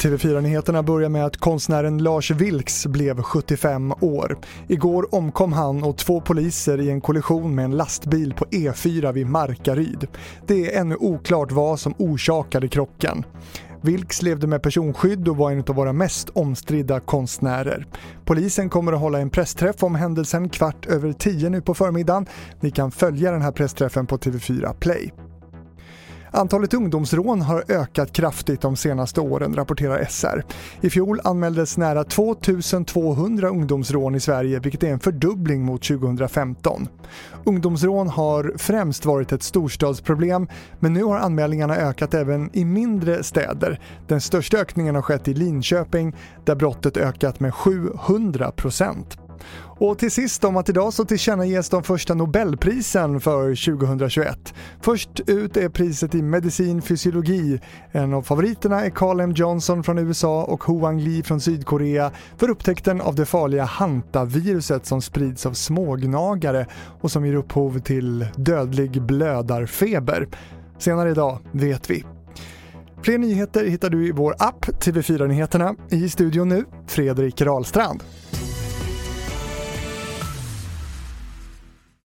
TV4-nyheterna börjar med att konstnären Lars Vilks blev 75 år. Igår omkom han och två poliser i en kollision med en lastbil på E4 vid Markaryd. Det är ännu oklart vad som orsakade krocken. Vilks levde med personskydd och var en av våra mest omstridda konstnärer. Polisen kommer att hålla en pressträff om händelsen kvart över tio nu på förmiddagen. Ni kan följa den här pressträffen på TV4 Play. Antalet ungdomsrån har ökat kraftigt de senaste åren, rapporterar SR. I fjol anmäldes nära 2200 ungdomsrån i Sverige, vilket är en fördubbling mot 2015. Ungdomsrån har främst varit ett storstadsproblem, men nu har anmälningarna ökat även i mindre städer. Den största ökningen har skett i Linköping, där brottet ökat med 700 procent. Och till sist om att idag så tillkännages de första Nobelprisen för 2021. Först ut är priset i medicin fysiologi. En av favoriterna är Carl M Johnson från USA och Hoang Li från Sydkorea för upptäckten av det farliga hantaviruset som sprids av smågnagare och som ger upphov till dödlig blödarfeber. Senare idag vet vi. Fler nyheter hittar du i vår app TV4 Nyheterna. I studion nu, Fredrik Rahlstrand.